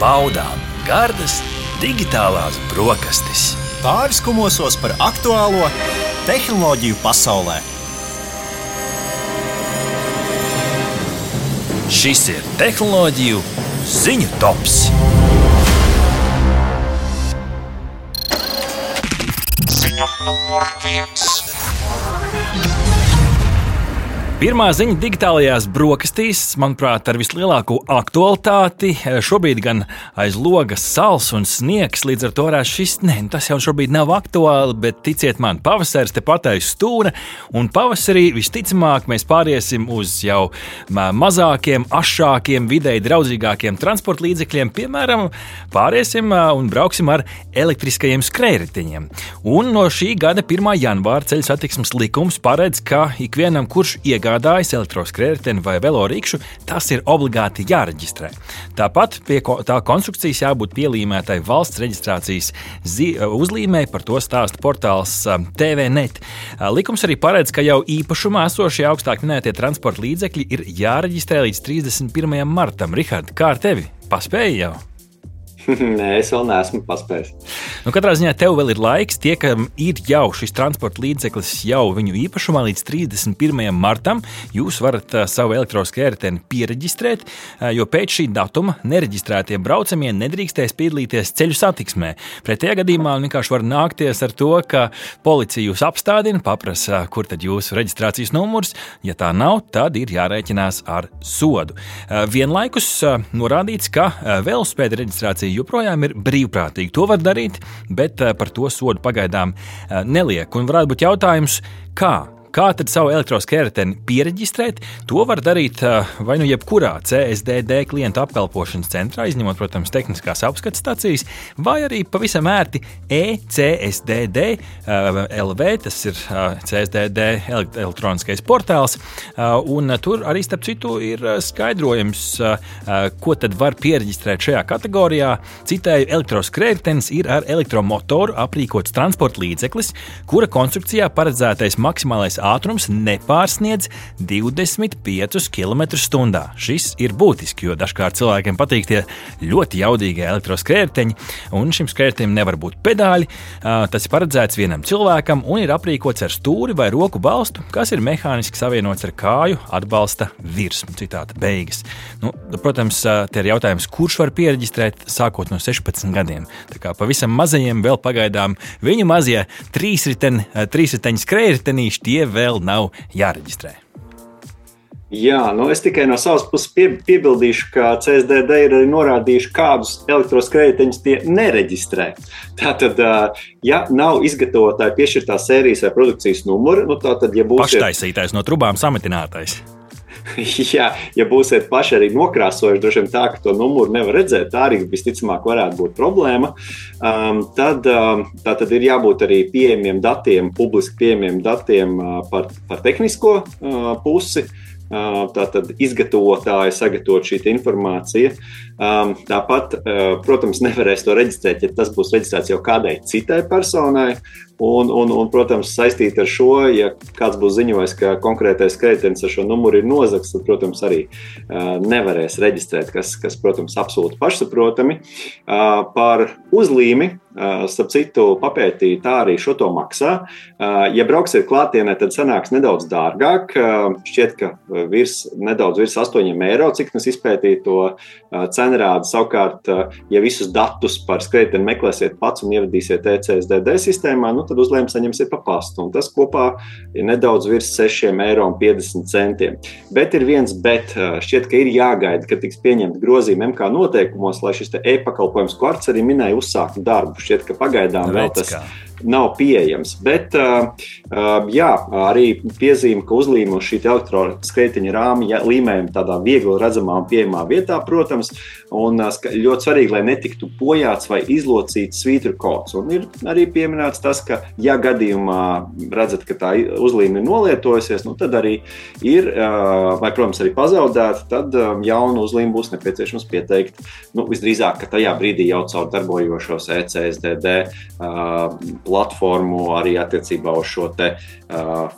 baudām gardas digitālās brokastis. Pāris kumosos par aktuālo tehnoloģiju pasaulē. Šis ir tehnoloģiju ziņu tops. Ziņa numur viens. Pirmā ziņa digitālajās brokastīs, manuprāt, ar vislielāko aktualitāti. Šobrīd gan aiz logas sals un sniegs, līdz ar to varētu šis, ne, nu, tas jau šobrīd nav aktuāli, bet ticiet man, pavasaris te pateiks stūra, un pavasarī visticamāk mēs pāriesim uz jau mazākiem, ašākiem, vidēji draudzīgākiem transporta līdzekļiem, piemēram, pāriesim un brauksim ar elektriskajiem skrējriteņiem. Un no šī gada 1. janvāra ceļu satiksmes likums paredz, ka ikvienam, kurš iegādājas iegādājas elektroskrējēju vai velorīkšu, tas ir obligāti jāreģistrē. Tāpat pie tā konstrukcijas jābūt pielīmētai valsts reģistrācijas uzlīmē, par to stāsta portāls TVNet. Likums arī paredz, ka jau īpašumā esošie augstāk minētie transporta līdzekļi ir jāreģistrē līdz 31. martam. Rihard, kā ar tevi? Paspēji jau! Nē, es vēl neesmu paspējis. Nu, katrā ziņā tev vēl ir laiks. Tie, kam ir jau šis transporta līdzeklis, jau viņu īpašumā līdz 31. martam, jūs varat savu elektroskērteni pieregistrēt, uh, jo pēc šī datuma nereģistrētie braucamie nedrīkstēs piedalīties ceļu satiksmē. Pretējā gadījumā vienkārši var nākties ar to, ka policija jūs apstādina, paprasa, kur tad jūsu reģistrācijas numurs. Ja tā nav, tad ir jārēķinās ar sodu. Vienlaikus norādīts, ka velospēda reģistrācija joprojām ir brīvprātīgi. To var darīt, bet eh, par to sodu pagaidām eh, neliek. Un varētu būt jautājums, kā Kā tad savu elektroskēreteni pieregistrēt? To var darīt vai nu jebkurā CSDD klienta apkalpošanas centrā, izņemot, protams, tehniskās apskates stācijas, vai arī pavisam ērti ECSDD LV, tas ir CSDD elektroniskais portāls, un tur arī, starp citu, ir skaidrojums, ko tad var pieregistrēt šajā kategorijā. Citēju, elektroskēretenis ir ar elektromotoru aprīkots transporta līdzeklis, kura konstrukcijā paredzētais maksimālais ātrums nepārsniedz 25 km/h. Šis ir būtiski, jo dažkārt cilvēkiem patīk tie ļoti jaudīgie elektroskrējēji, un šim skrējējam nevar būt pedāļi. Tas ir paredzēts vienam cilvēkam un ir aprīkots ar stūri vai roku balstu, kas ir mehāniski savienots ar kāju atbalsta virsmu. Citāta beigas. Nu, protams, te ir jautājums, kurš var pieregistrēt sākot no 16 gadiem. Tā kā pavisam mazajiem vēl pagaidām viņu mazie trīsriteņi, trīsriteņi skrējēji, tie vēl nav jāreģistrē. Jā, nu es tikai no savas puses pie, piebildīšu, ka CSDD ir arī norādījuši, kādus elektroskrējējiņus tie nereģistrē. Tātad, ja nav izgatavotāja piešķirtā sērijas vai produkcijas numura, nu tad, ja būs paštaisītais no trubām sametinātais. Jā, ja būsiet paši arī nokrāsojuši, droši vien tā, ka to numuru nevar redzēt, tā arī visticamāk varētu būt problēma. Um, tad, um, tā tad ir jābūt arī pieejamiem datiem, publiski pieejamiem datiem uh, par, par tehnisko uh, pusi. Uh, tātad izgatavotāji sagatavot šī informācija. Um, tāpat, uh, protams, nevarēs to reģistrēt, ja tas būs reģistrēts jau kādai citai personai. Un, un, un, protams, saistīti ar šo, ja kāds būs ziņojis, ka konkrētais kreditors ar šo numuru ir nozagts, tad, protams, arī uh, nevarēs reģistrēt, kas, kas protams, absolūti pašsaprotami. Uh, par uzlīmi, starp citu, papētīja, tā arī šo to maksā. Ja brauksiet klātienē, tad sanāks nedaudz dārgāk. Šķiet, ka virs, nedaudz virs 8 eiro, cik mēs izpētīju to cenu rādu. Savukārt, ja visus datus par kreditiem meklēsiet pats un ievadīsiet ECSDD sistēmā, nu, tad uzlēmums saņemsiet pa pastu. Un tas kopā ir nedaudz virs 6,50 eiro. Bet ir viens bet. Šķiet, ka ir jāgaida, kad tiks pieņemti grozījumi MK noteikumos, lai šis e-pakalpojums, ko Arts arī minēja, uzsāktu darbu. Šķiet, ka pagaidām vēl tas ir nav pieejams. Bet, jā, arī piezīme, ka uzlīmuma šī elektroskreitiņa rāmja līmējuma tādā viegli redzamā un pieejamā vietā, protams, un ļoti svarīgi, lai netiktu bojāts vai izlocīts svītru kods. Un ir arī pieminēts tas, ka, ja gadījumā redzat, ka tā uzlīme ir nolietojusies, nu, tad arī ir, vai, protams, arī pazaudēta, tad jaunu uzlīmu būs nepieciešams pieteikt. Nu, visdrīzāk, ka tajā brīdī jau caur darbojošos ECSDD platformu arī attiecībā uz šo te,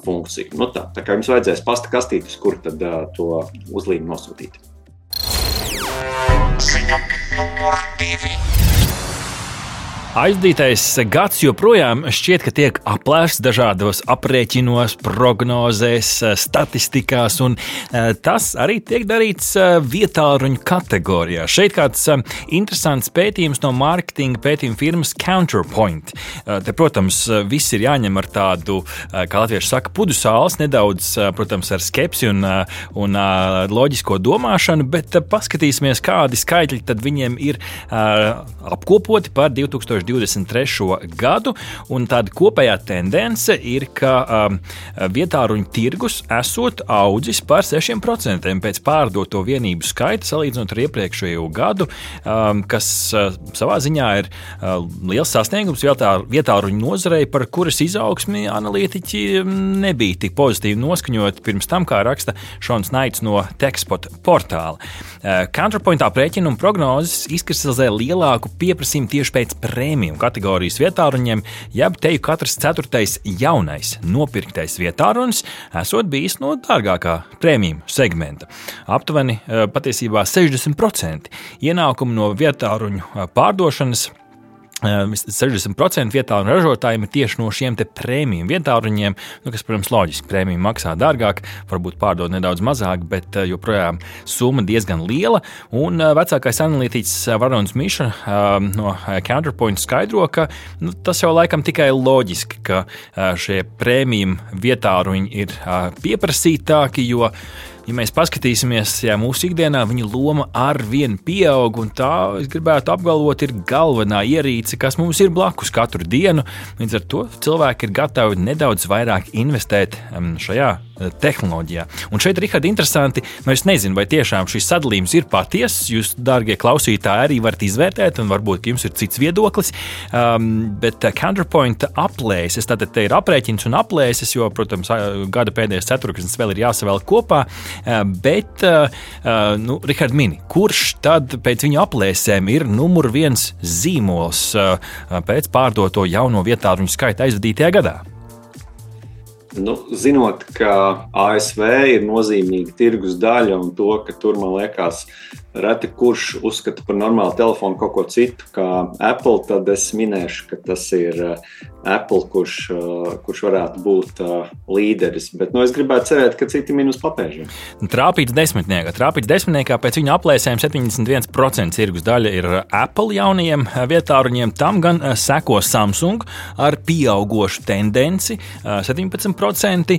funkciju. Nu, tā, tā kā jums vajadzēs pasta kastītes, kur tad to uzlīmi nosūtīt. Ziņa numur divi. Aizdītais gads joprojām šķiet, ka tiek aplēsts dažādos aprēķinos, prognozēs, statistikās, un e, tas arī tiek darīts e, vietāluņu kategorijā. Šeit kāds e, interesants pētījums no mārketinga pētījuma firmas Counterpoint. Te, protams, viss ir jāņem ar tādu, kā latvieši saka, pudu sāls, nedaudz, protams, ar skepsi un, un loģisko domāšanu, bet paskatīsimies, kādi skaitļi tad viņiem ir apkopoti par 2000. 2023. gadu. Tāda kopējā tendence ir, ka um, vietāruņu tirgus esot audzis par 6% pēc pārdoto vienību skaita, salīdzinot ar iepriekšējo gadu, um, kas uh, savā ziņā ir uh, liels sasniegums vietāruņu nozarei, par kuras izaugsmi analītiķi um, nebija tik pozitīvi noskaņoti pirms tam, kā raksta Šons Naits no Techspot portāla. Uh, Counterpointā prēķina un prognozes izkristalizē lielāku pieprasījumu tieši pēc prēmijas prēmiju kategorijas vietāruņiem, jeb teju katrs ceturtais jaunais nopirktais vietārunis esot bijis no dārgākā prēmiju segmenta. Aptuveni eh, patiesībā 60% ienākumu no vietāruņu eh, pārdošanas 60% vietālu ražotājiem ir tieši no šiem prēmiju vietāluņiem, nu, kas, protams, loģiski prēmiju maksā dārgāk, varbūt pārdod nedaudz mazāk, bet joprojām summa diezgan liela. Un vecākais analītiķis Varons Miša no Counterpoint skaidro, ka nu, tas jau laikam tikai loģiski, ka šie prēmiju vietāluņi ir pieprasītāki, jo ja mēs paskatīsimies, ja mūsu ikdienā viņa loma ar vienu pieaug, un tā, es gribētu apgalvot, ir galvenā ierīce, kas mums ir blakus katru dienu. Līdz ar to cilvēki ir gatavi nedaudz vairāk investēt šajā tehnoloģijā. Un šeit, Rihard, interesanti, nu es nezinu, vai tiešām šis sadalījums ir patiess. Jūs, dārgie klausītāji, arī varat izvērtēt, un varbūt jums ir cits viedoklis. Um, bet uh, Counterpoint aplēses, tātad te ir aprēķins un aplēses, jo, protams, gada pēdējais ceturksnis vēl ir jāsavēl kopā. Eh, bet, eh, eh, nu, Rihards Mini, kurš tad pēc viņa aplēsēm ir numur viens zīmols pēc pārdoto jauno vietālu skaita aizvadītajā gadā? Nu, zinot, ka ASV ir nozīmīga tirgus daļa un to, ka tur, man liekas, reti kurš uzskata par normālu telefonu kaut ko citu, kā Apple, tad es minēšu, ka tas ir Apple, kurš, kurš varētu būt līderis. Bet nu, es gribētu cerēt, ka citi minus papēžiem. Trāpīts desmitniekā. Trāpīts desmitniekā pēc viņa aplēsēm 71% tirgus daļa ir Apple jaunajiem vietāruņiem. Tam gan seko Samsung ar pieaugošu tendenci 17%.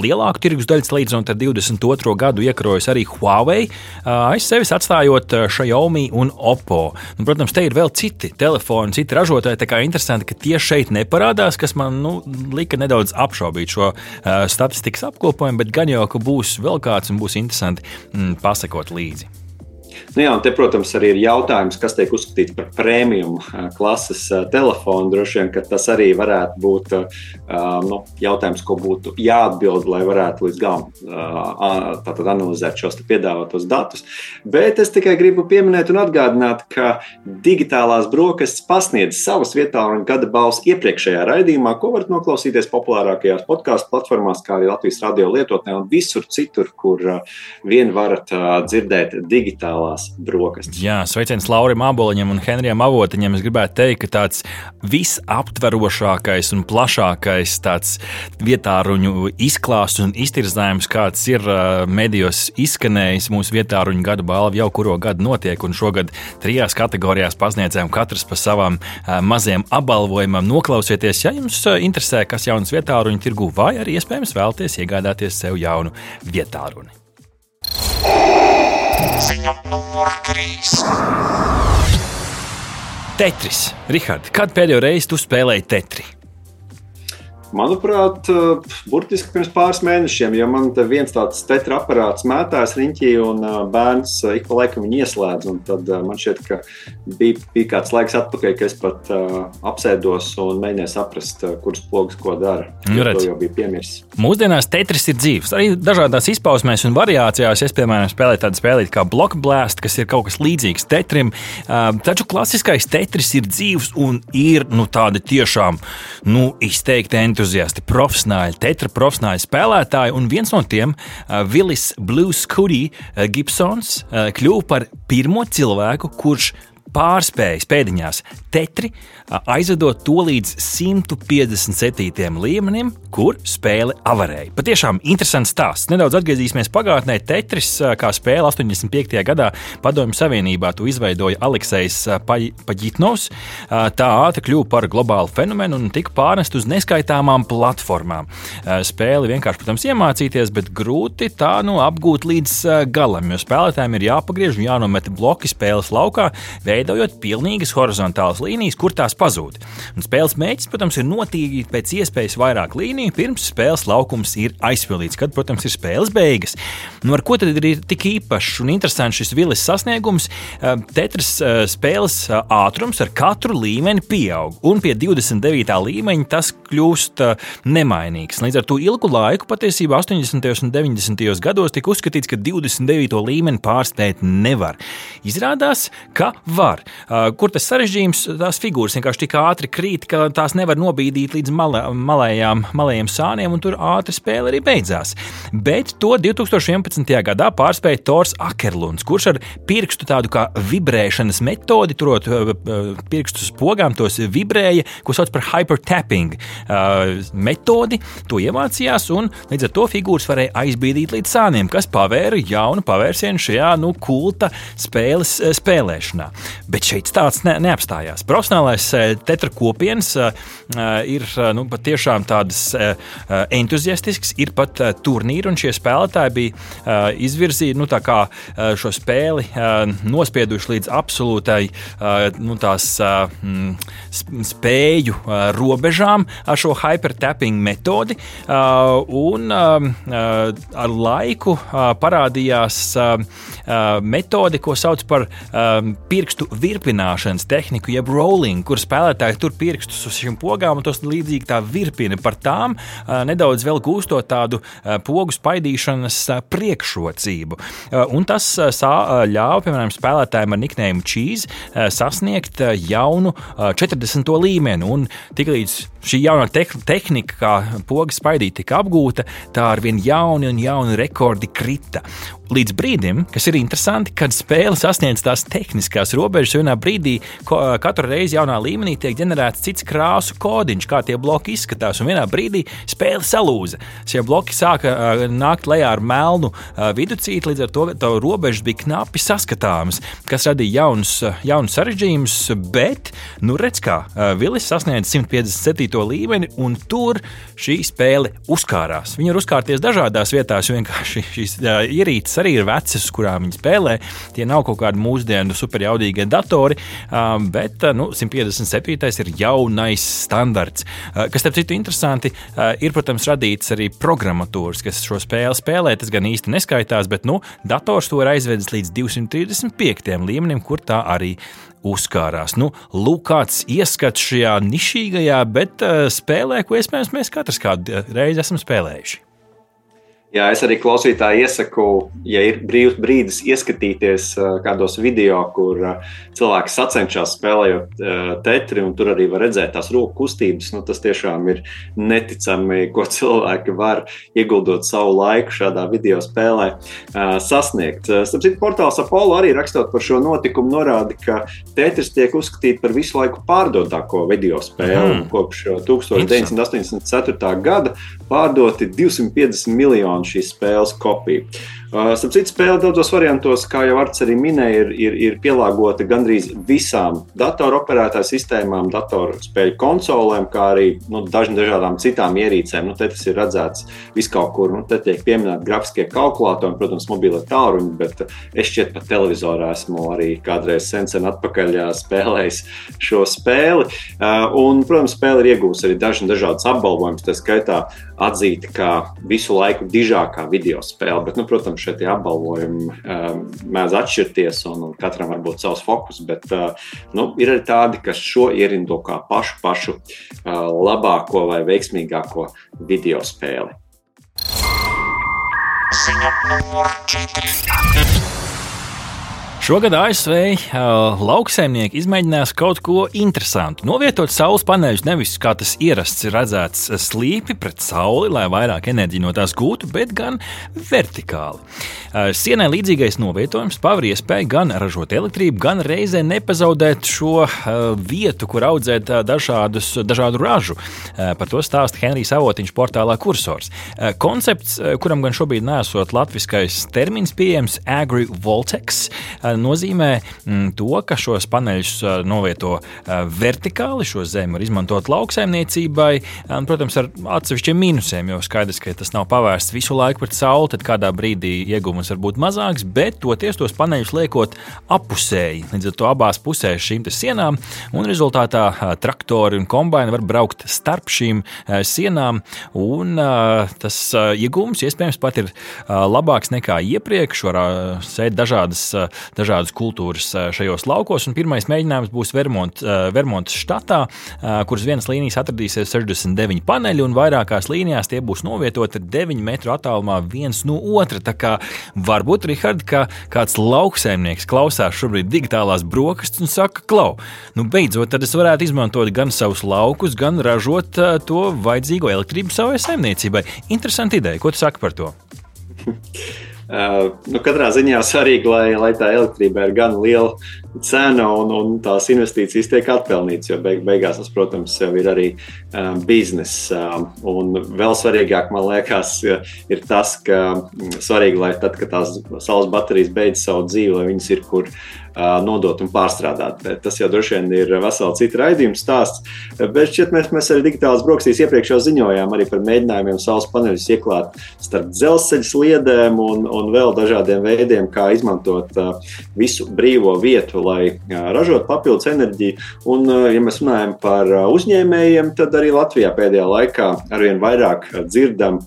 Lielāku tirgus daļu salīdzinot ar 22. gadu iekarojas arī Huawei. Aiz sevis atstājot Xiaomi un Oppo. Nu, protams, te ir vēl citi telefoni, citi ražotāji. Tā kā interesanti, ka tieši šeit ne neparādās, kas man nu, lika nedaudz apšaubīt šo uh, statistikas apkopojumu, bet gan jau, ka būs vēl kāds un būs interesanti mm, pasakot līdzi. Nu jā, te, protams, arī ir jautājums, kas tiek uzskatīts par premium klases telefonu. Droši vien, tas arī varētu būt nu, jautājums, ko būtu jāatbild, lai varētu līdz galam analizēt šos piedāvātos datus. Bet es tikai gribu pieminēt un atgādināt, ka digitālās brokastis pasniedz savas vietā un gada balss iepriekšējā raidījumā, ko varat noklausīties populārākajās podkāstu platformās, kā arī Latvijas radio lietotnē un visur citur, kur vien varat dzirdēt digitālās garās brokastis. Jā, sveiciens Laurim Aboliņam un Henrijam Avotiņam. Es gribētu teikt, ka tāds visaptverošākais un plašākais tāds vietāruņu izklāsts un iztirzājums, kāds ir uh, medijos izskanējis, mūsu vietāruņu gada balva jau kuro gadu notiek, un šogad trijās kategorijās pasniedzējām katrs pa savām uh, maziem apbalvojumam. Noklausieties, ja jums uh, interesē, kas jaunas vietāruņu tirgu, vai arī iespējams vēlties iegādāties sev jaunu vietāruņu. Ziņa numur 3. Tetris. Rihards, kad pēdējo reizi tu spēlēji Tetri? Manuprāt, eh, burtiski pirms pāris mēnešiem, ja man te viens tāds tetra aparāts mētājs riņķī un eh, bērns eh, ik pa laikam viņu ieslēdz, tad man šķiet, ka bija, bija kāds laiks atpakaļ, ka es pat uh, apsēdos un mēģināju saprast, kuras pogas ko dara. Nu, to jau bija piemirsis. Mūsdienās tetris ir dzīves. Arī dažādās izpausmēs un variācijās. Es, piemēram, spēlēju tādu spēli kā Block Blast, kas ir kaut kas līdzīgs tetrim. Uh, taču klasiskais tetris ir dzīves un ir nu, tāda tiešām nu, izteikti entuziasma entuziasti, profesionāļi, tetra profesionāļi spēlētāji, un viens no tiem, Vilnis Blues Cuddy Gibsons, kļuva par pirmo cilvēku, kurš pārspējis pēdiņās tetri, aizvedot to līdz 157. līmenim, kur spēle avarēja. Patiešām interesants stāsts. Nedaudz atgriezīsimies pagātnē. Tetris kā spēle 85. gadā Padomju Savienībā to izveidoja Aleksis Paģitnovs. Tā ātri kļuva par globālu fenomenu un tika pārnest uz neskaitāmām platformām. Spēli vienkārši, protams, iemācīties, bet grūti tā nu apgūt līdz galam, jo spēlētājiem ir jāpagriež un jānomet bloki spēles laukā, veidojot pilnīgas horizontālas līnijas, kur tās pazūd. Un spēles mērķis, protams, ir notīrīt pēc iespējas vairāk līniju, pirms spēles laukums ir aizpildīts, kad, protams, ir spēles beigas. Nu, ar ko tad ir tik īpašs un interesants šis vilis sasniegums? Tetris spēles ātrums ar katru līmeni pieaug, un pie 29. līmeņa tas kļūst nemainīgs. Līdz ar to ilgu laiku, patiesībā 80. un 90. gados, tika uzskatīts, ka 29. līmeni pārspēt nevar. Izrādās, ka var. Kur tas sarežģījums, tās figūras vienkārši tik ātri krīt, ka tās nevar nobīdīt līdz mala, malējām, malējiem sāniem, un tur ātri spēle arī beidzās. Bet to 2011. gadā pārspēja Tors Akerlunds, kurš ar pirkstu tādu kā vibrēšanas metodi, turot uh, uh, pirkstus pogām, tos vibrēja, ko sauc par hypertapping uh, metodi. To iemācījās, un līdz ar to figūras varēja aizbīdīt līdz sāniem, kas pavēra jaunu pavērsienu šajā nu, kulta spēles spēlēšanā. Bet šeit tāds ne, neapstājās. Profesionālais tetra kopienas ir nu, patiešām tādas entuziastisks, ir pat turnīri, un šie spēlētāji bija izvirzīti nu, šo spēli nospieduši līdz absolūtai nu, tās, spēju robežām ar šo hypertapping metodi. Un ar laiku parādījās metode, ko sauc par pirkstu virpināšanas tehniku, jeb rolling, kur spēlētāji tur pirkstus uz šīm pogām un tos līdzīgi tā virpina par tām, nedaudz vēl gūstot tādu pogu spaidīšanas priekšrocību. Un tas ļāva, piemēram, spēlētājiem ar niknējumu Cheese sasniegt jaunu 40. līmeni. Un tiklīdz šī jaunā te tehnika, kā pogas spaidīt, tika apgūta, tā ar vien jauni un jauni rekordi krita. Līdz brīdim, kas ir interesanti, kad spēle sasniedz tās tehniskās robežas, vienā brīdī katru reizi jaunā līmenī tiek ģenerēts cits krāsu kodiņš, kā tie bloki izskatās, un vienā brīdī spēle salūza. Šie bloki sāka nākt lejā ar melnu viducīti, līdz ar to tā robežas bija knapi saskatāmas, kas radīja jaunus, jaunus sarežģījumus, bet, nu redz kā, Vilis sasniedz 157. līmeni, un tur šī spēle uzkārās. Viņa var uzkārties dažādās vietās, vienkārši šīs ierīces arī ir vecas, kurām viņi spēlē. Tie nav kaut kādi mūsdienu superjaudīgie datori, bet nu, 157. ir jaunais standarts. Kas, starp citu, interesanti, ir, protams, radīts arī programmatūras, kas šo spēli spēlē. Tas gan īsti neskaitās, bet nu, dators to ir aizvedis līdz 235. līmenim, kur tā arī uzkārās. Nu, lūk, kāds ieskats šajā nišīgajā, bet uh, spēlē, ko iespējams mēs katrs kādu reizi esam spēlējuši. Jā, es arī klausītāju iesaku, ja ir brīvs brīdis, ieskatīties kādos video, kur cilvēki sacenšas spēlējot tetri, un tur arī var redzēt tās roku kustības. Nu, tas tiešām ir neticami, ko cilvēki var ieguldot savu laiku šādā video spēlē sasniegt. Starp citu, portāls Apollo arī rakstot par šo notikumu, norāda, ka tetris tiek uzskatīts par visu laiku pārdotāko video spēli. Mm. Kopš 1984. gada pārdoti 250 miljoni šīs spēles kopija. Uh, starp citu, spēle daudzos variantos, kā jau Arts arī minēja, ir, ir, ir pielāgota gandrīz visām datoropērētāju sistēmām, datorspēļu konsolēm, kā arī nu, dažām dažādām citām ierīcēm. Nu, te tas ir redzēts viskaur kur. Nu, te tiek pieminēti grafiskie kalkulatori, protams, mobile tālruņi, bet es šķiet pat televizorā esmu arī kādreiz sen, sen atpakaļ spēlējis šo spēli. Uh, un, protams, spēle ir iegūsta arī dažas dažādas apbalvojumus, tā skaitā atzīta kā visu laiku dižākā video spēle. Bet, nu, protams, šie apbalvojumi um, mēdz atšķirties, un, un katram var būt savs fokus. Bet uh, nu, ir arī tādi, kas šo ierindo kā pašu, pašu uh, labāko vai veiksmīgāko video spēli. Ziņa numur 4. Šogad ASV uh, lauksaimnieki izmēģinās kaut ko interesantu. Novietot saules paneļus nevis kā tas ierasts redzēts slīpi pret sauli, lai vairāk enerģiju no tās gūtu, bet gan vertikāli. Uh, sienai līdzīgais novietojums paver iespēju gan ražot elektrību, gan reizē nepazaudēt šo uh, vietu, kur audzēt dažādus, dažādu ražu. Par to stāsta Henrijs Avotiņš portālā Kursors. Koncepts, kuram gan šobrīd nesot latviskais termins pieejams, agri-voltex nozīmē mm, to, ka šos paneļus novieto vertikāli. Šo zemi var izmantot lauksaimniecībai, protams, ar atsevišķiem mīnusiem, jo skaidrs, ka tas nav pavērsts visu laiku pret sauli, tad kādā brīdī iegūms var būt mazāks, bet toties tos paneļus liekot apusēji. Līdz ar to abās pusēs šīm sienām, un rezultātā traktori un kombaini var braukt starp šīm sienām, un tas iegūms iespējams pat ir labāks nekā iepriekš. Var sēt dažādas dažādas kultūras šajos laukos. Pirmais mēģinājums būs Vermont, Vermontas štatā, kuras vienas līnijas atradīsies 69 paneļi, un vairākās līnijās tie būs novietoti 9 metru attālumā viens no otra. Tā kā varbūt, Rihard, ka kāds lauksaimnieks klausās šobrīd digitālās brokastis un saka, klau, nu beidzot, tad es varētu izmantot gan savus laukus, gan ražot to vajadzīgo elektrību savai saimniecībai. Interesanti ideja, ko tu saki par to? Uh, nu, katrā ziņā svarīgi, lai, lai tā elektrība ir gan liela cena un, un tās investīcijas tiek atpelnītas. Jo beig, beigās tas, protams, ir arī uh, biznesa. Uh, un vēl svarīgāk, man liekas, ir tas, ka mm, svarīgi, lai tad, kad tās saules baterijas beidz savu dzīvi, lai viņas ir kur nodot un pārstrādāt. Bet tas jau droši vien ir vesela cita raidījuma stāsts. Bet šķiet, mēs, mēs arī digitālās brokastīs iepriekš jau ziņojām par mēģinājumiem saules paneļus ieklāt starp dzelzceļa sliedēm un, un vēl dažādiem veidiem, kā izmantot visu brīvo vietu, lai ražotu papildus enerģiju. Un, ja mēs runājam par uzņēmējiem, tad arī Latvijā pēdējā laikā arvien vairāk dzirdam,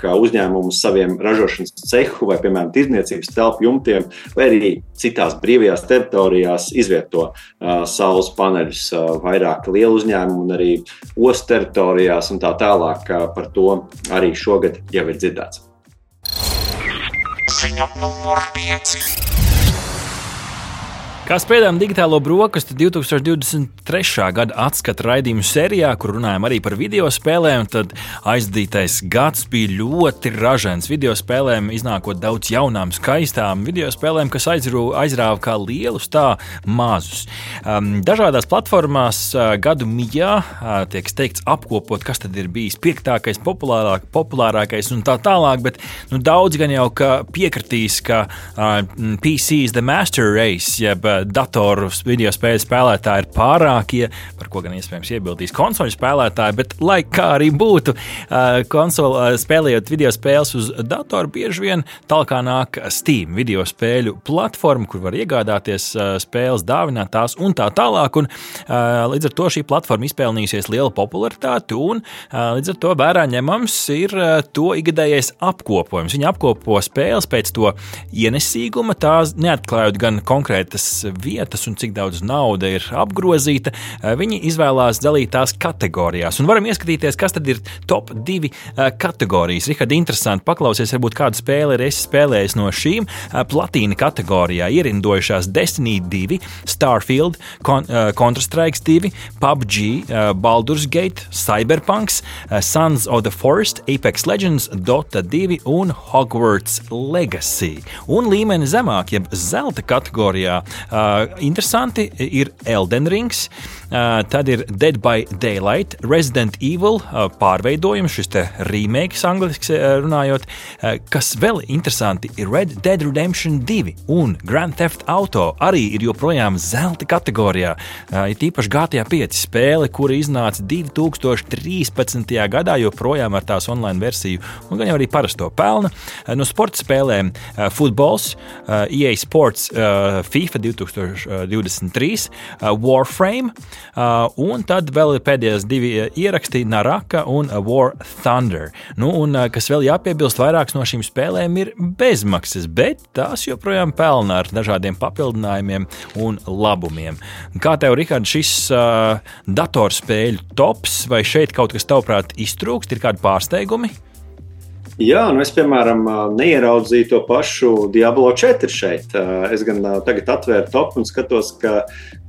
ka uzņēmumus saviem ražošanas cehu vai, piemēram, tirdzniecības telpu jumtiem vai arī citās brīvajās teritorijās izvieto uh, saules paneļus. Uh, vairāk lielu uzņēmumu un arī ostas teritorijās un tā tālāk. Uh, par to arī šogad jau ir dzirdēts. Ziņa numur 5. Kā spēļām digitālo brokastu 2023. gada atskatu raidījumu sērijā, kur runājam arī par video spēlēm, tad aizdītais gads bija ļoti ražants. Video spēlēm iznākot daudz jaunām, skaistām video spēlēm, kas aizrū, aizrāva kā lielus, tā mazus. Um, dažādās platformās uh, gadu mijā uh, tiek teikts apkopot, kas tad ir bijis piektākais, populārāk, populārākais un tā tālāk, bet nu, daudz gan jau piekritīs, ka uh, PC is the master race, jeb datoru video spēļu spēlētāji ir pārākie, par ko gan iespējams iebildīs konsoļu spēlētāji. Bet, lai kā arī būtu, konsoli spēlējot video spēles uz datoru, bieži vien tālāk nāk Steam video spēļu platforma, kur var iegādāties spēles, dāvināt tās un tā tālāk. Un, līdz ar to šī platforma izpelnījusies lielu popularitāti, un līdz ar to vērā ņemams ir to ikgadējais apkopojums. Viņi apkopo spēles pēc to ienesīguma, tās neatklājot gan konkrētas vietas un cik daudz nauda ir apgrozīta, eh, viņi izvēlās dalīt tās kategorijās. Un varam ieskatīties, kas tad ir top divi eh, kategorijas. Rihard, interesanti paklausies, varbūt kādu spēli ir spēlējis no šīm eh, platīna kategorijā. Ierindojušās Destiny 2, Starfield, Counter-Strike 2, PUBG, Baldur's Gate, Cyberpunks, Sons of the Forest, Apex Legends, Dota 2 un Hogwarts Legacy. Un līmeni zemāk, jeb zelta kategorijā, Uh, interesanti ir Elden Rings, tad ir Dead by Daylight, Resident Evil pārveidojums, šis remakes angļuiski uh, runājot, kas vēl interesanti ir Red Dead Redemption 2 un Grand Theft Auto arī ir joprojām zelta kategorijā. Ir tīpaši GTA 5 spēle, kura iznāca 2013. gadā, joprojām ar tās online versiju, un gan jau arī parasto pelna. Uh, no sporta spēlēm futbols, EA Sports, FIFA 2000. 2023, uh, Warframe, un tad vēl ir pēdējās divi uh, ieraksti, Naraka un War Thunder. Nu, un, kas vēl jāpiebilst, vairākas no šīm spēlēm ir bezmaksas, bet tās joprojām pelna ar dažādiem papildinājumiem un labumiem. Kā tev, Rihard, šis uh, datorspēļu tops, vai šeit kaut kas tavuprāt iztrūkst, ir kādi pārsteigumi? Jā, nu es, piemēram, neieraudzīju to pašu Diablo 4 šeit. Es gan tagad atvēru topu un skatos, ka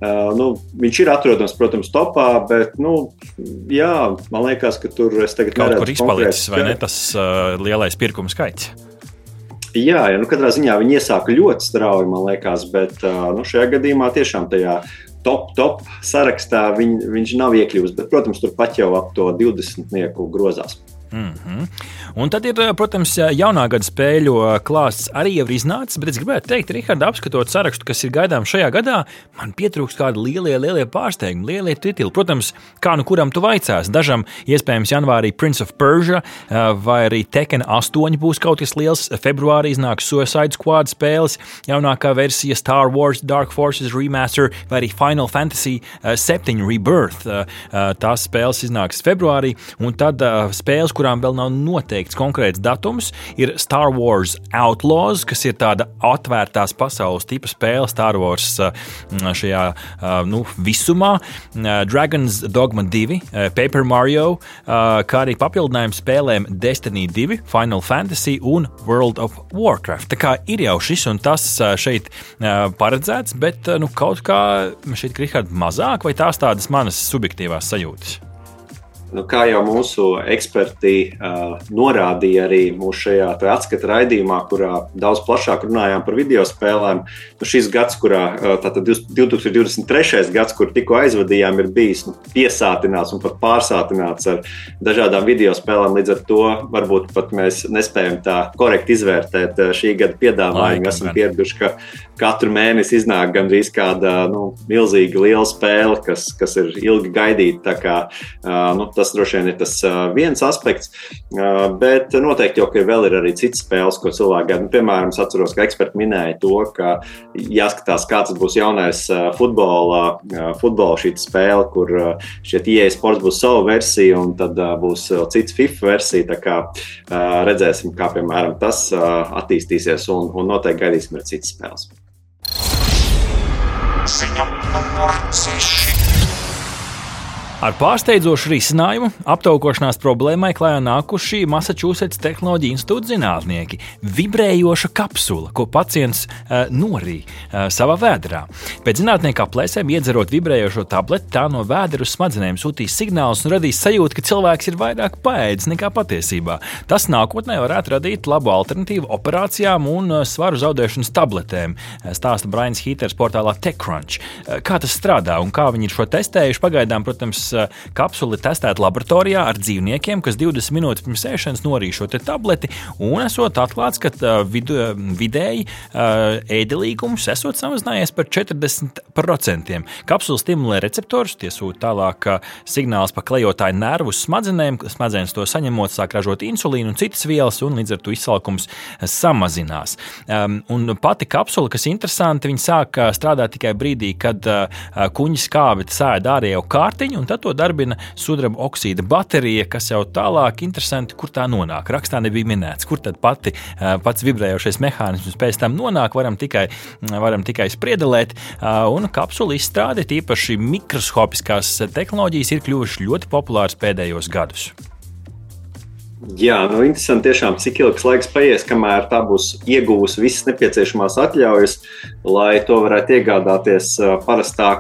nu, viņš ir atrodams, protams, topā, bet, nu, jā, man liekas, ka tur es tagad kaut kur izpalicis, vai ne, tas uh, lielais pirkuma skaits. Jā, ja, nu, katrā ziņā viņi iesāka ļoti strauji, man liekas, bet nu, šajā gadījumā tiešām tajā top, top sarakstā viņ, viņš nav iekļuvis. Bet, protams, tur pat jau ap to 20 nieku grozās. Mm -hmm. Un tad ir, protams, jaunā gada spēļu klāsts arī jau ir iznācis, bet es gribētu teikt, Rihard, apskatot sarakstu, kas ir gaidāms šajā gadā, man pietrūkst kādi lielie, lielie pārsteigumi, lielie tituli. Protams, kā nu kuram tu vaicās, dažam iespējams janvārī Prince of Persia vai arī Tekken 8 būs kaut kas liels, februārī iznāks Suicide Squad spēles, jaunākā versija Star Wars Dark Forces Remaster vai arī Final Fantasy 7 Rebirth. Tās spēles iznāks februārī, un tad spēles, kurām vēl nav noteikts konkrēts datums, ir Star Wars Outlaws, kas ir tāda atvērtās pasaules tipa spēle Star Wars uh, šajā uh, nu, visumā, uh, Dragon's Dogma 2, Paper Mario, kā arī papildinājums spēlēm Destiny 2, Final Fantasy un World of Warcraft. Tā kā ir jau šis un tas šeit paredzēts, bet nu, kaut kā šeit ir mazāk, vai tās tādas manas subjektīvās sajūtas? Nu, kā jau mūsu eksperti uh, norādīja arī mūsu šajā atskata raidījumā, kurā daudz plašāk runājām par video spēlēm, nu, šis gads, kurā uh, tātad 2023. gads, kur tikko aizvadījām, ir bijis nu, piesātināts un pat pārsātināts ar dažādām video spēlēm. Līdz ar to varbūt pat mēs nespējam tā korekti izvērtēt šī gada piedāvājumu. Esam pieraduši, ka katru mēnesi iznāk gandrīz kāda nu, milzīga liela spēle, kas, kas ir ilgi gaidīta. Kā, nu, tas droši vien ir tas viens aspekts, bet noteikti jau vēl ir arī citas spēles, ko cilvēki gaida. Nu, piemēram, es atceros, ka eksperti minēja to, ka jāskatās, kāds būs jaunais futbola, futbola šī spēle, kur šie IE sports būs sava versija un tad būs cits FIFA versija. Tā kā redzēsim, kā piemēram tas attīstīsies un, un noteikti gaidīsim arī citas spēles. Ziņa numur 6. Ar pārsteidzošu risinājumu aptaukošanās problēmai klājā nākuši Massachusetts Tehnoloģiju institūta zinātnieki - vibrējoša kapsula, ko pacients uh, norīja uh, savā vēdā. Pēc zinātnieku aplēsēm, iedzerot vibrējošo tableti, tā no vēdera uz smadzenēm sūtīs signālus un radīs sajūtu, ka cilvēks ir vairāk paēdis nekā patiesībā. Tas nākotnē varētu radīt labu alternatīvu operācijām un uh, svaru zaudēšanas tabletēm, stāsta Brains Heaters portālā TechCrunch. Kā tas strādā un kā viņi ir šo testējuši? Pagaidām, protams, Eh, kapsula testēta laboratorijā ar dzīvniekiem, kas 20 minūtes pirms ēšanas norīja šo tableti, un esot atklāts, ka eh, vidu, vidēji eh, ēdelīgums esot samazinājies par 40%. Kapsula stimulē receptorus, tie sūta tālāk signāls pa klejotāju nervu smadzenēm, smadzenes to saņemot, sāk ražot insulīnu un citas vielas, un līdz ar to izsalkums samazinās. Ehm, un pati kapsula, kas ir interesanti, sāk strādāt tikai brīdī, kad kuņģis skābi sēž ārējo kārtiņu, un tad to darbina sudraba oksīda baterija, kas jau tālāk interesanti, kur tā nonāk. Rakstā nebija minēts, kur tad pati, pats vibrējošais mehānisms pēc tam nonāk, varam tikai, varam tikai spriedelēt. Un kapsulu izstrāde, tīpaši mikroskopiskās tehnoloģijas, ir kļuvušas ļoti populāras pēdējos gadus. Jā, nu, interesanti tiešām, cik ilgs laiks paies, kamēr tā būs ieguvusi visas nepieciešamās atļaujas, lai to varētu iegādāties parastā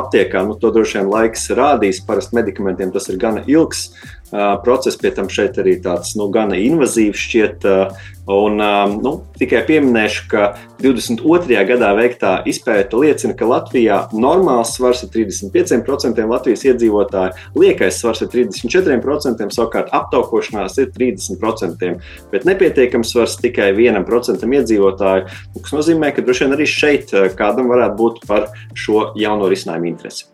aptiekā. Nu, to droši vien laiks rādīs. Parasti medikamentiem tas ir gana ilgs process, pie tam šeit arī tāds nu, gana invazīvs šķiet. Un, nu, tikai pieminēšu, ka 22. gadā veiktā izpēta liecina, ka Latvijā normāls svars ir 35% Latvijas iedzīvotāju, liekais svars ir 34%, savukārt aptaukošanās ir 30%, bet nepietiekams svars tikai 1% iedzīvotāju, kas nozīmē, ka droši vien arī šeit kādam varētu būt par šo jauno risinājumu interesi.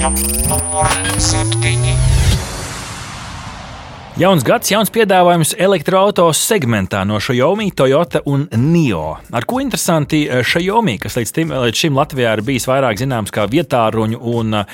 Ziņa numur septiņi. Jauns gads, jauns piedāvājums elektroautorāta segmentā no Xiaomi, Toyota un NIO. Ar ko interesanti eh, Xiaomi, kas līdz, tim, līdz šim Latvijā ir bijis vairāk zināms kā vietāruņu un uh,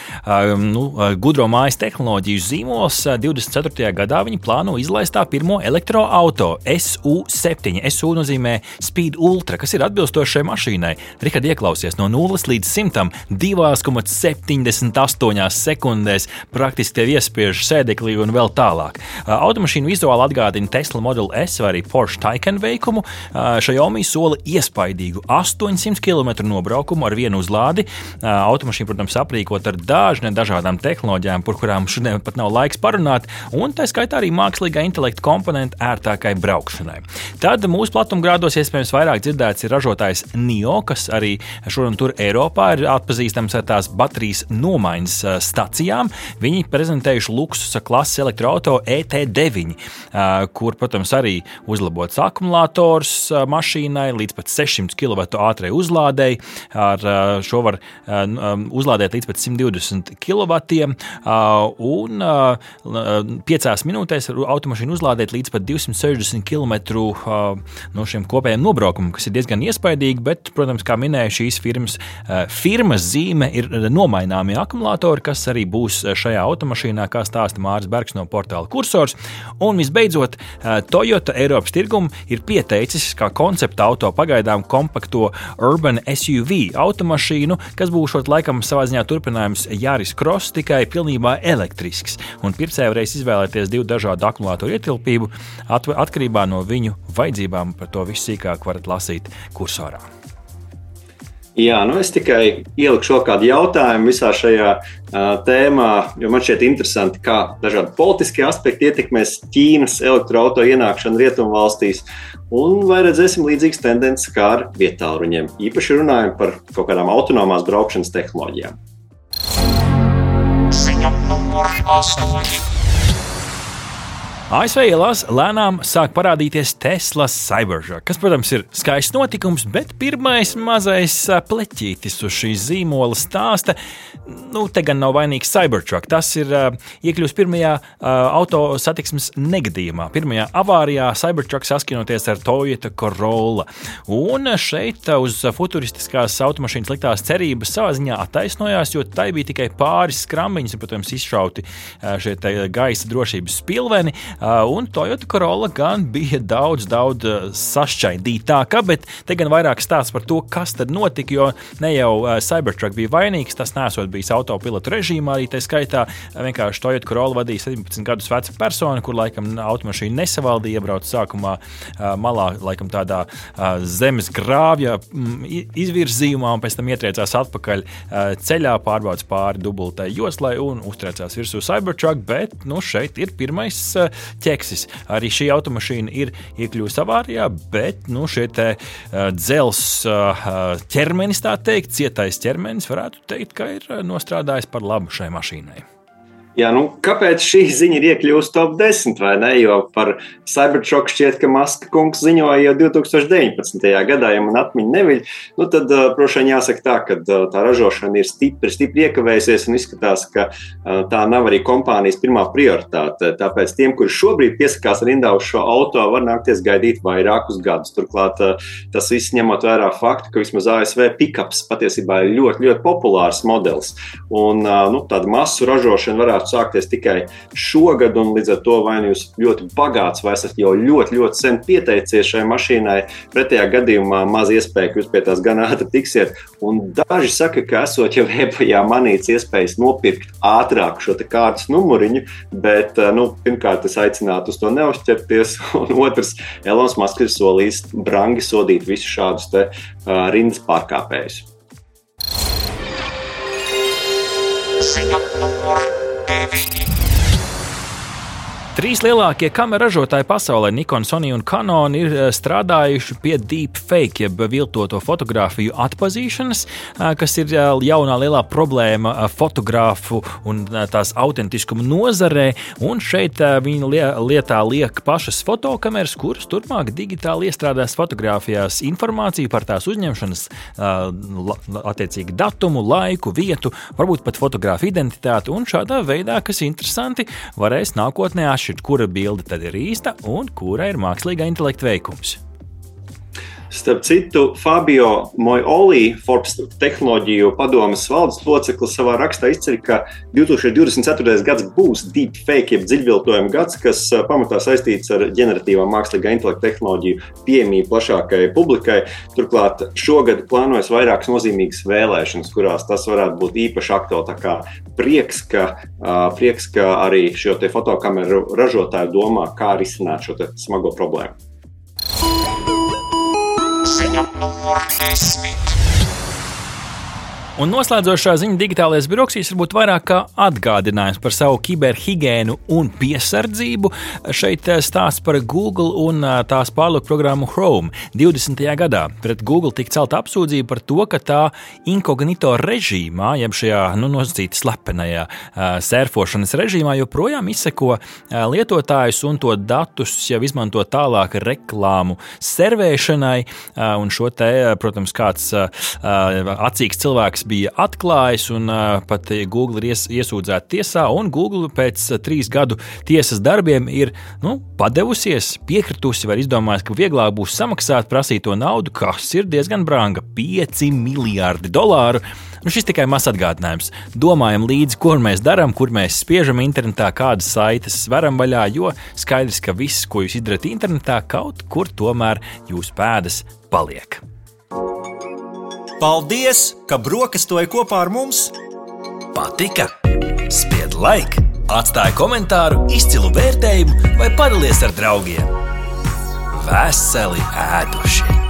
nu, gudro mājas tehnoloģiju zīmols, 24. gadā viņi plāno izlaist tā pirmo elektroautorātu SU7. SU nozīmē Speed Ultra, kas ir atbilstošs šai mašīnai. Rikard ieklausies no 0 līdz 100 2,78 sekundēs, praktiski tev iespiež sēdeklī un vēl tālāk. Automašīna vizuāli atgādina Tesla Model S vai arī Porsche Taycan veikumu. Xiaomi sola iespaidīgu 800 km nobraukumu ar vienu uzlādi. Automašīna, protams, aprīkot ar dažne dažādām tehnoloģijām, par kurām šodien pat nav laiks parunāt, un tā skaitā arī mākslīgā intelekta komponenta ērtākai braukšanai. Tad mūsu platumgrādos iespējams vairāk dzirdēts ir ražotājs NIO, kas arī šur un tur Eiropā ir atpazīstams ar tās baterijas nomaiņas stacijām. Viņi prezentējuši luksusa klases elektroautorātu ET9, kur, protams, arī uzlabots akumulators mašīnai līdz pat 600 kW ātrai uzlādēji. Ar šo var uzlādēt līdz pat 120 kW un 5 minūtēs automašīnu uzlādēt līdz pat 260 km no šiem kopējiem nobraukumiem, kas ir diezgan iespaidīgi, bet, protams, kā minēju, šīs firmas, firmas zīme ir nomaināmie akumulatori, kas arī būs šajā automašīnā, kā stāsta Mārcis Bergs no portāla Cursors. Un visbeidzot, Toyota Eiropas tirgumu ir pieteicis kā koncepta auto pagaidām kompakto Urban SUV automašīnu, kas būs laikam savā ziņā turpinājums Jāris Cross, tikai pilnībā elektrisks. Un pircēji varēs izvēlēties divu dažādu akumulātoru ietilpību atkarībā no viņu vajadzībām. Par to visu sīkāk varat lasīt kursorā. Jā, nu es tikai ielikšu kādu jautājumu visā šajā uh, tēmā, jo man šķiet interesanti, kā dažādi politiskie aspekti ietekmēs Ķīnas elektroautorāta ienākšanu rietumvalstīs. Un vai redzēsim līdzīgas tendences kā ar vietāluņiem? Īpaši runājot par kaut kādām autonomās braukšanas tehnoloģijām. Ziņa numur 8. ASV ielās lēnām sāk parādīties Tesla Cybertruck, kas, protams, ir skaists notikums, bet pirmais mazais pleķītis uz šīs zīmola stāsta. Nu, te gan nav vainīgs Cybertruck. Tas ir iekļuvis pirmajā auto satiksmes negadījumā. Pirmajā avārijā Cybertruck saskinoties ar Toyota Corolla. Un šeit uz futuristiskās automašīnas liktās cerības savā ziņā attaisnojās, jo tai bija tikai pāris skrambiņas, un, protams, izšauti šie gaisa drošības spilveni. Uh, un Toyota Corolla gan bija daudz, daudz uh, sašķaidītāka, bet te gan vairāk stāsts par to, kas tad notika. Jo ne jau uh, Cybertruck bija vainīgs, tas nesot bijis autopilotu režīmā, arī tā skaitā vienkārši Toyota Corolla vadīja 17 gadus veca persona, kur laikam automašīna nesavaldīja, iebrauca sākumā malā, laikam tādā zemes grāvja mm, izvirzījumā, un pēc tam ietriecās atpakaļ ceļā, pārbaudas pāri dubultai joslai un uztriecās virsū Cybertruck, bet nu, šeit ir pirmais ķeksis. Arī šī automašīna ir iekļuvusi avārijā, bet nu, šie te, uh, dzels uh, ķermenis, tā teikt, cietais ķermenis, varētu teikt, ka ir nostrādājis par labu šai mašīnai. Jā, nu, kāpēc šī ziņa ir iekļuvusi top 10 vai ne? Jo par Cybertruck šķiet, ka Maska kungs ziņoja jau 2019. gadā, ja man atmiņa neviļ. Nu, tad, vien jāsaka tā, ka tā ražošana ir stipri, stipri iekavējusies un izskatās, ka tā nav arī kompānijas pirmā prioritāte. Tāpēc tiem, kuri šobrīd piesakās rindā uz šo auto, var nākties gaidīt vairākus gadus. Turklāt tas viss ņemot vērā faktu, ka vismaz ASV pikaps patiesībā ir ļoti, ļoti populārs modelis. Un nu, tāda masu ražošana varētu varētu sākties tikai šogad, līdz ar to vai nu jūs ļoti bagāts, vai esat jau ļoti, ļoti sen pieteicies šai mašīnai. Pretējā gadījumā maz iespēja, ka jūs pie tās gan ātri tiksiet. Un daži saka, ka esot jau epajā manīts iespējas nopirkt ātrāk šo kārtas numuriņu, bet nu, pirmkārt es aicinātu uz to neuzķerties, un otrs, Elonas Masks ir solījis brangi sodīt visus šādus te, uh, rindas pārkāpējus. Ziņa numur Música Trīs lielākie kameru ražotāji pasaulē, Nikon, Sony un Canon, ir eh, strādājuši pie deepfake, jeb viltoto fotografiju atpazīšanas, eh, kas ir eh, jaunā lielā problēma fotogrāfu un tās autentiskuma nozarē. Un šeit viņi lietā liek pašas fotokameras, kuras turpmāk digitāli iestrādās fotografijās informāciju par tās uzņemšanas, attiecīgi datumu, laiku, vietu, varbūt pat fotogrāfu identitāti. Un šādā veidā, kas interesanti, varēs nākotnē atšķirt, kura bilde tad ir īsta un kura ir mākslīgā intelekta veikums. Starp citu, Fabio Mojoli, Forbes tehnoloģiju padomas valdes loceklis, savā rakstā izceļ, ka 2024. gads būs deepfake, jeb dziļviltojuma gads, kas pamatā saistīts ar ģeneratīvā mākslīgā intelekta tehnoloģiju pieejamību plašākai publikai. Turklāt šogad plānojas vairākas nozīmīgas vēlēšanas, kurās tas varētu būt īpaši aktuāli. Prieks, ka, prieks, ka arī šo fotokameru ražotāju domā, kā risināt šo smago problēmu. Ziņa numur desmit. Un noslēdzošā ziņa digitālais birokratīs varbūt vairāk kā atgādinājums par savu kiberhigiēnu un piesardzību. Šeit eh, stāsts par Google un eh, tās pārlūku programmu Chrome. 20. gadā pret Google tika celta apsūdzība par to, ka tā inkognito režīmā, jeb šajā nu, nosacīta slepenajā uh, sērfošanas režīmā, joprojām izseko lietotājus un to datus jau izmanto tālāk reklāmu servēšanai. Un šo te, protams, kāds acīgs cilvēks bija atklājis, un pat Google ir ies, iesūdzēta tiesā, un Google pēc trīs gadu tiesas darbiem ir nu, padevusies, piekritusi, var izdomāt, ka vieglāk būs samaksāt prasīto naudu, kas ir diezgan branga - 5 miljardi dolāru. Nu, šis tikai mazs atgādinājums. Domājam līdzi, ko mēs darām, kur mēs spiežam internetā, kādas saites varam vaļā, jo skaidrs, ka viss, ko jūs izdarāt internetā, kaut kur tomēr jūsu pēdas paliek. Paldies, ka brokastoji kopā ar mums! Patika! Spied laiku, atstāja komentāru, izcilu vērtējumu vai padalies ar draugiem! Veseli ēdošie!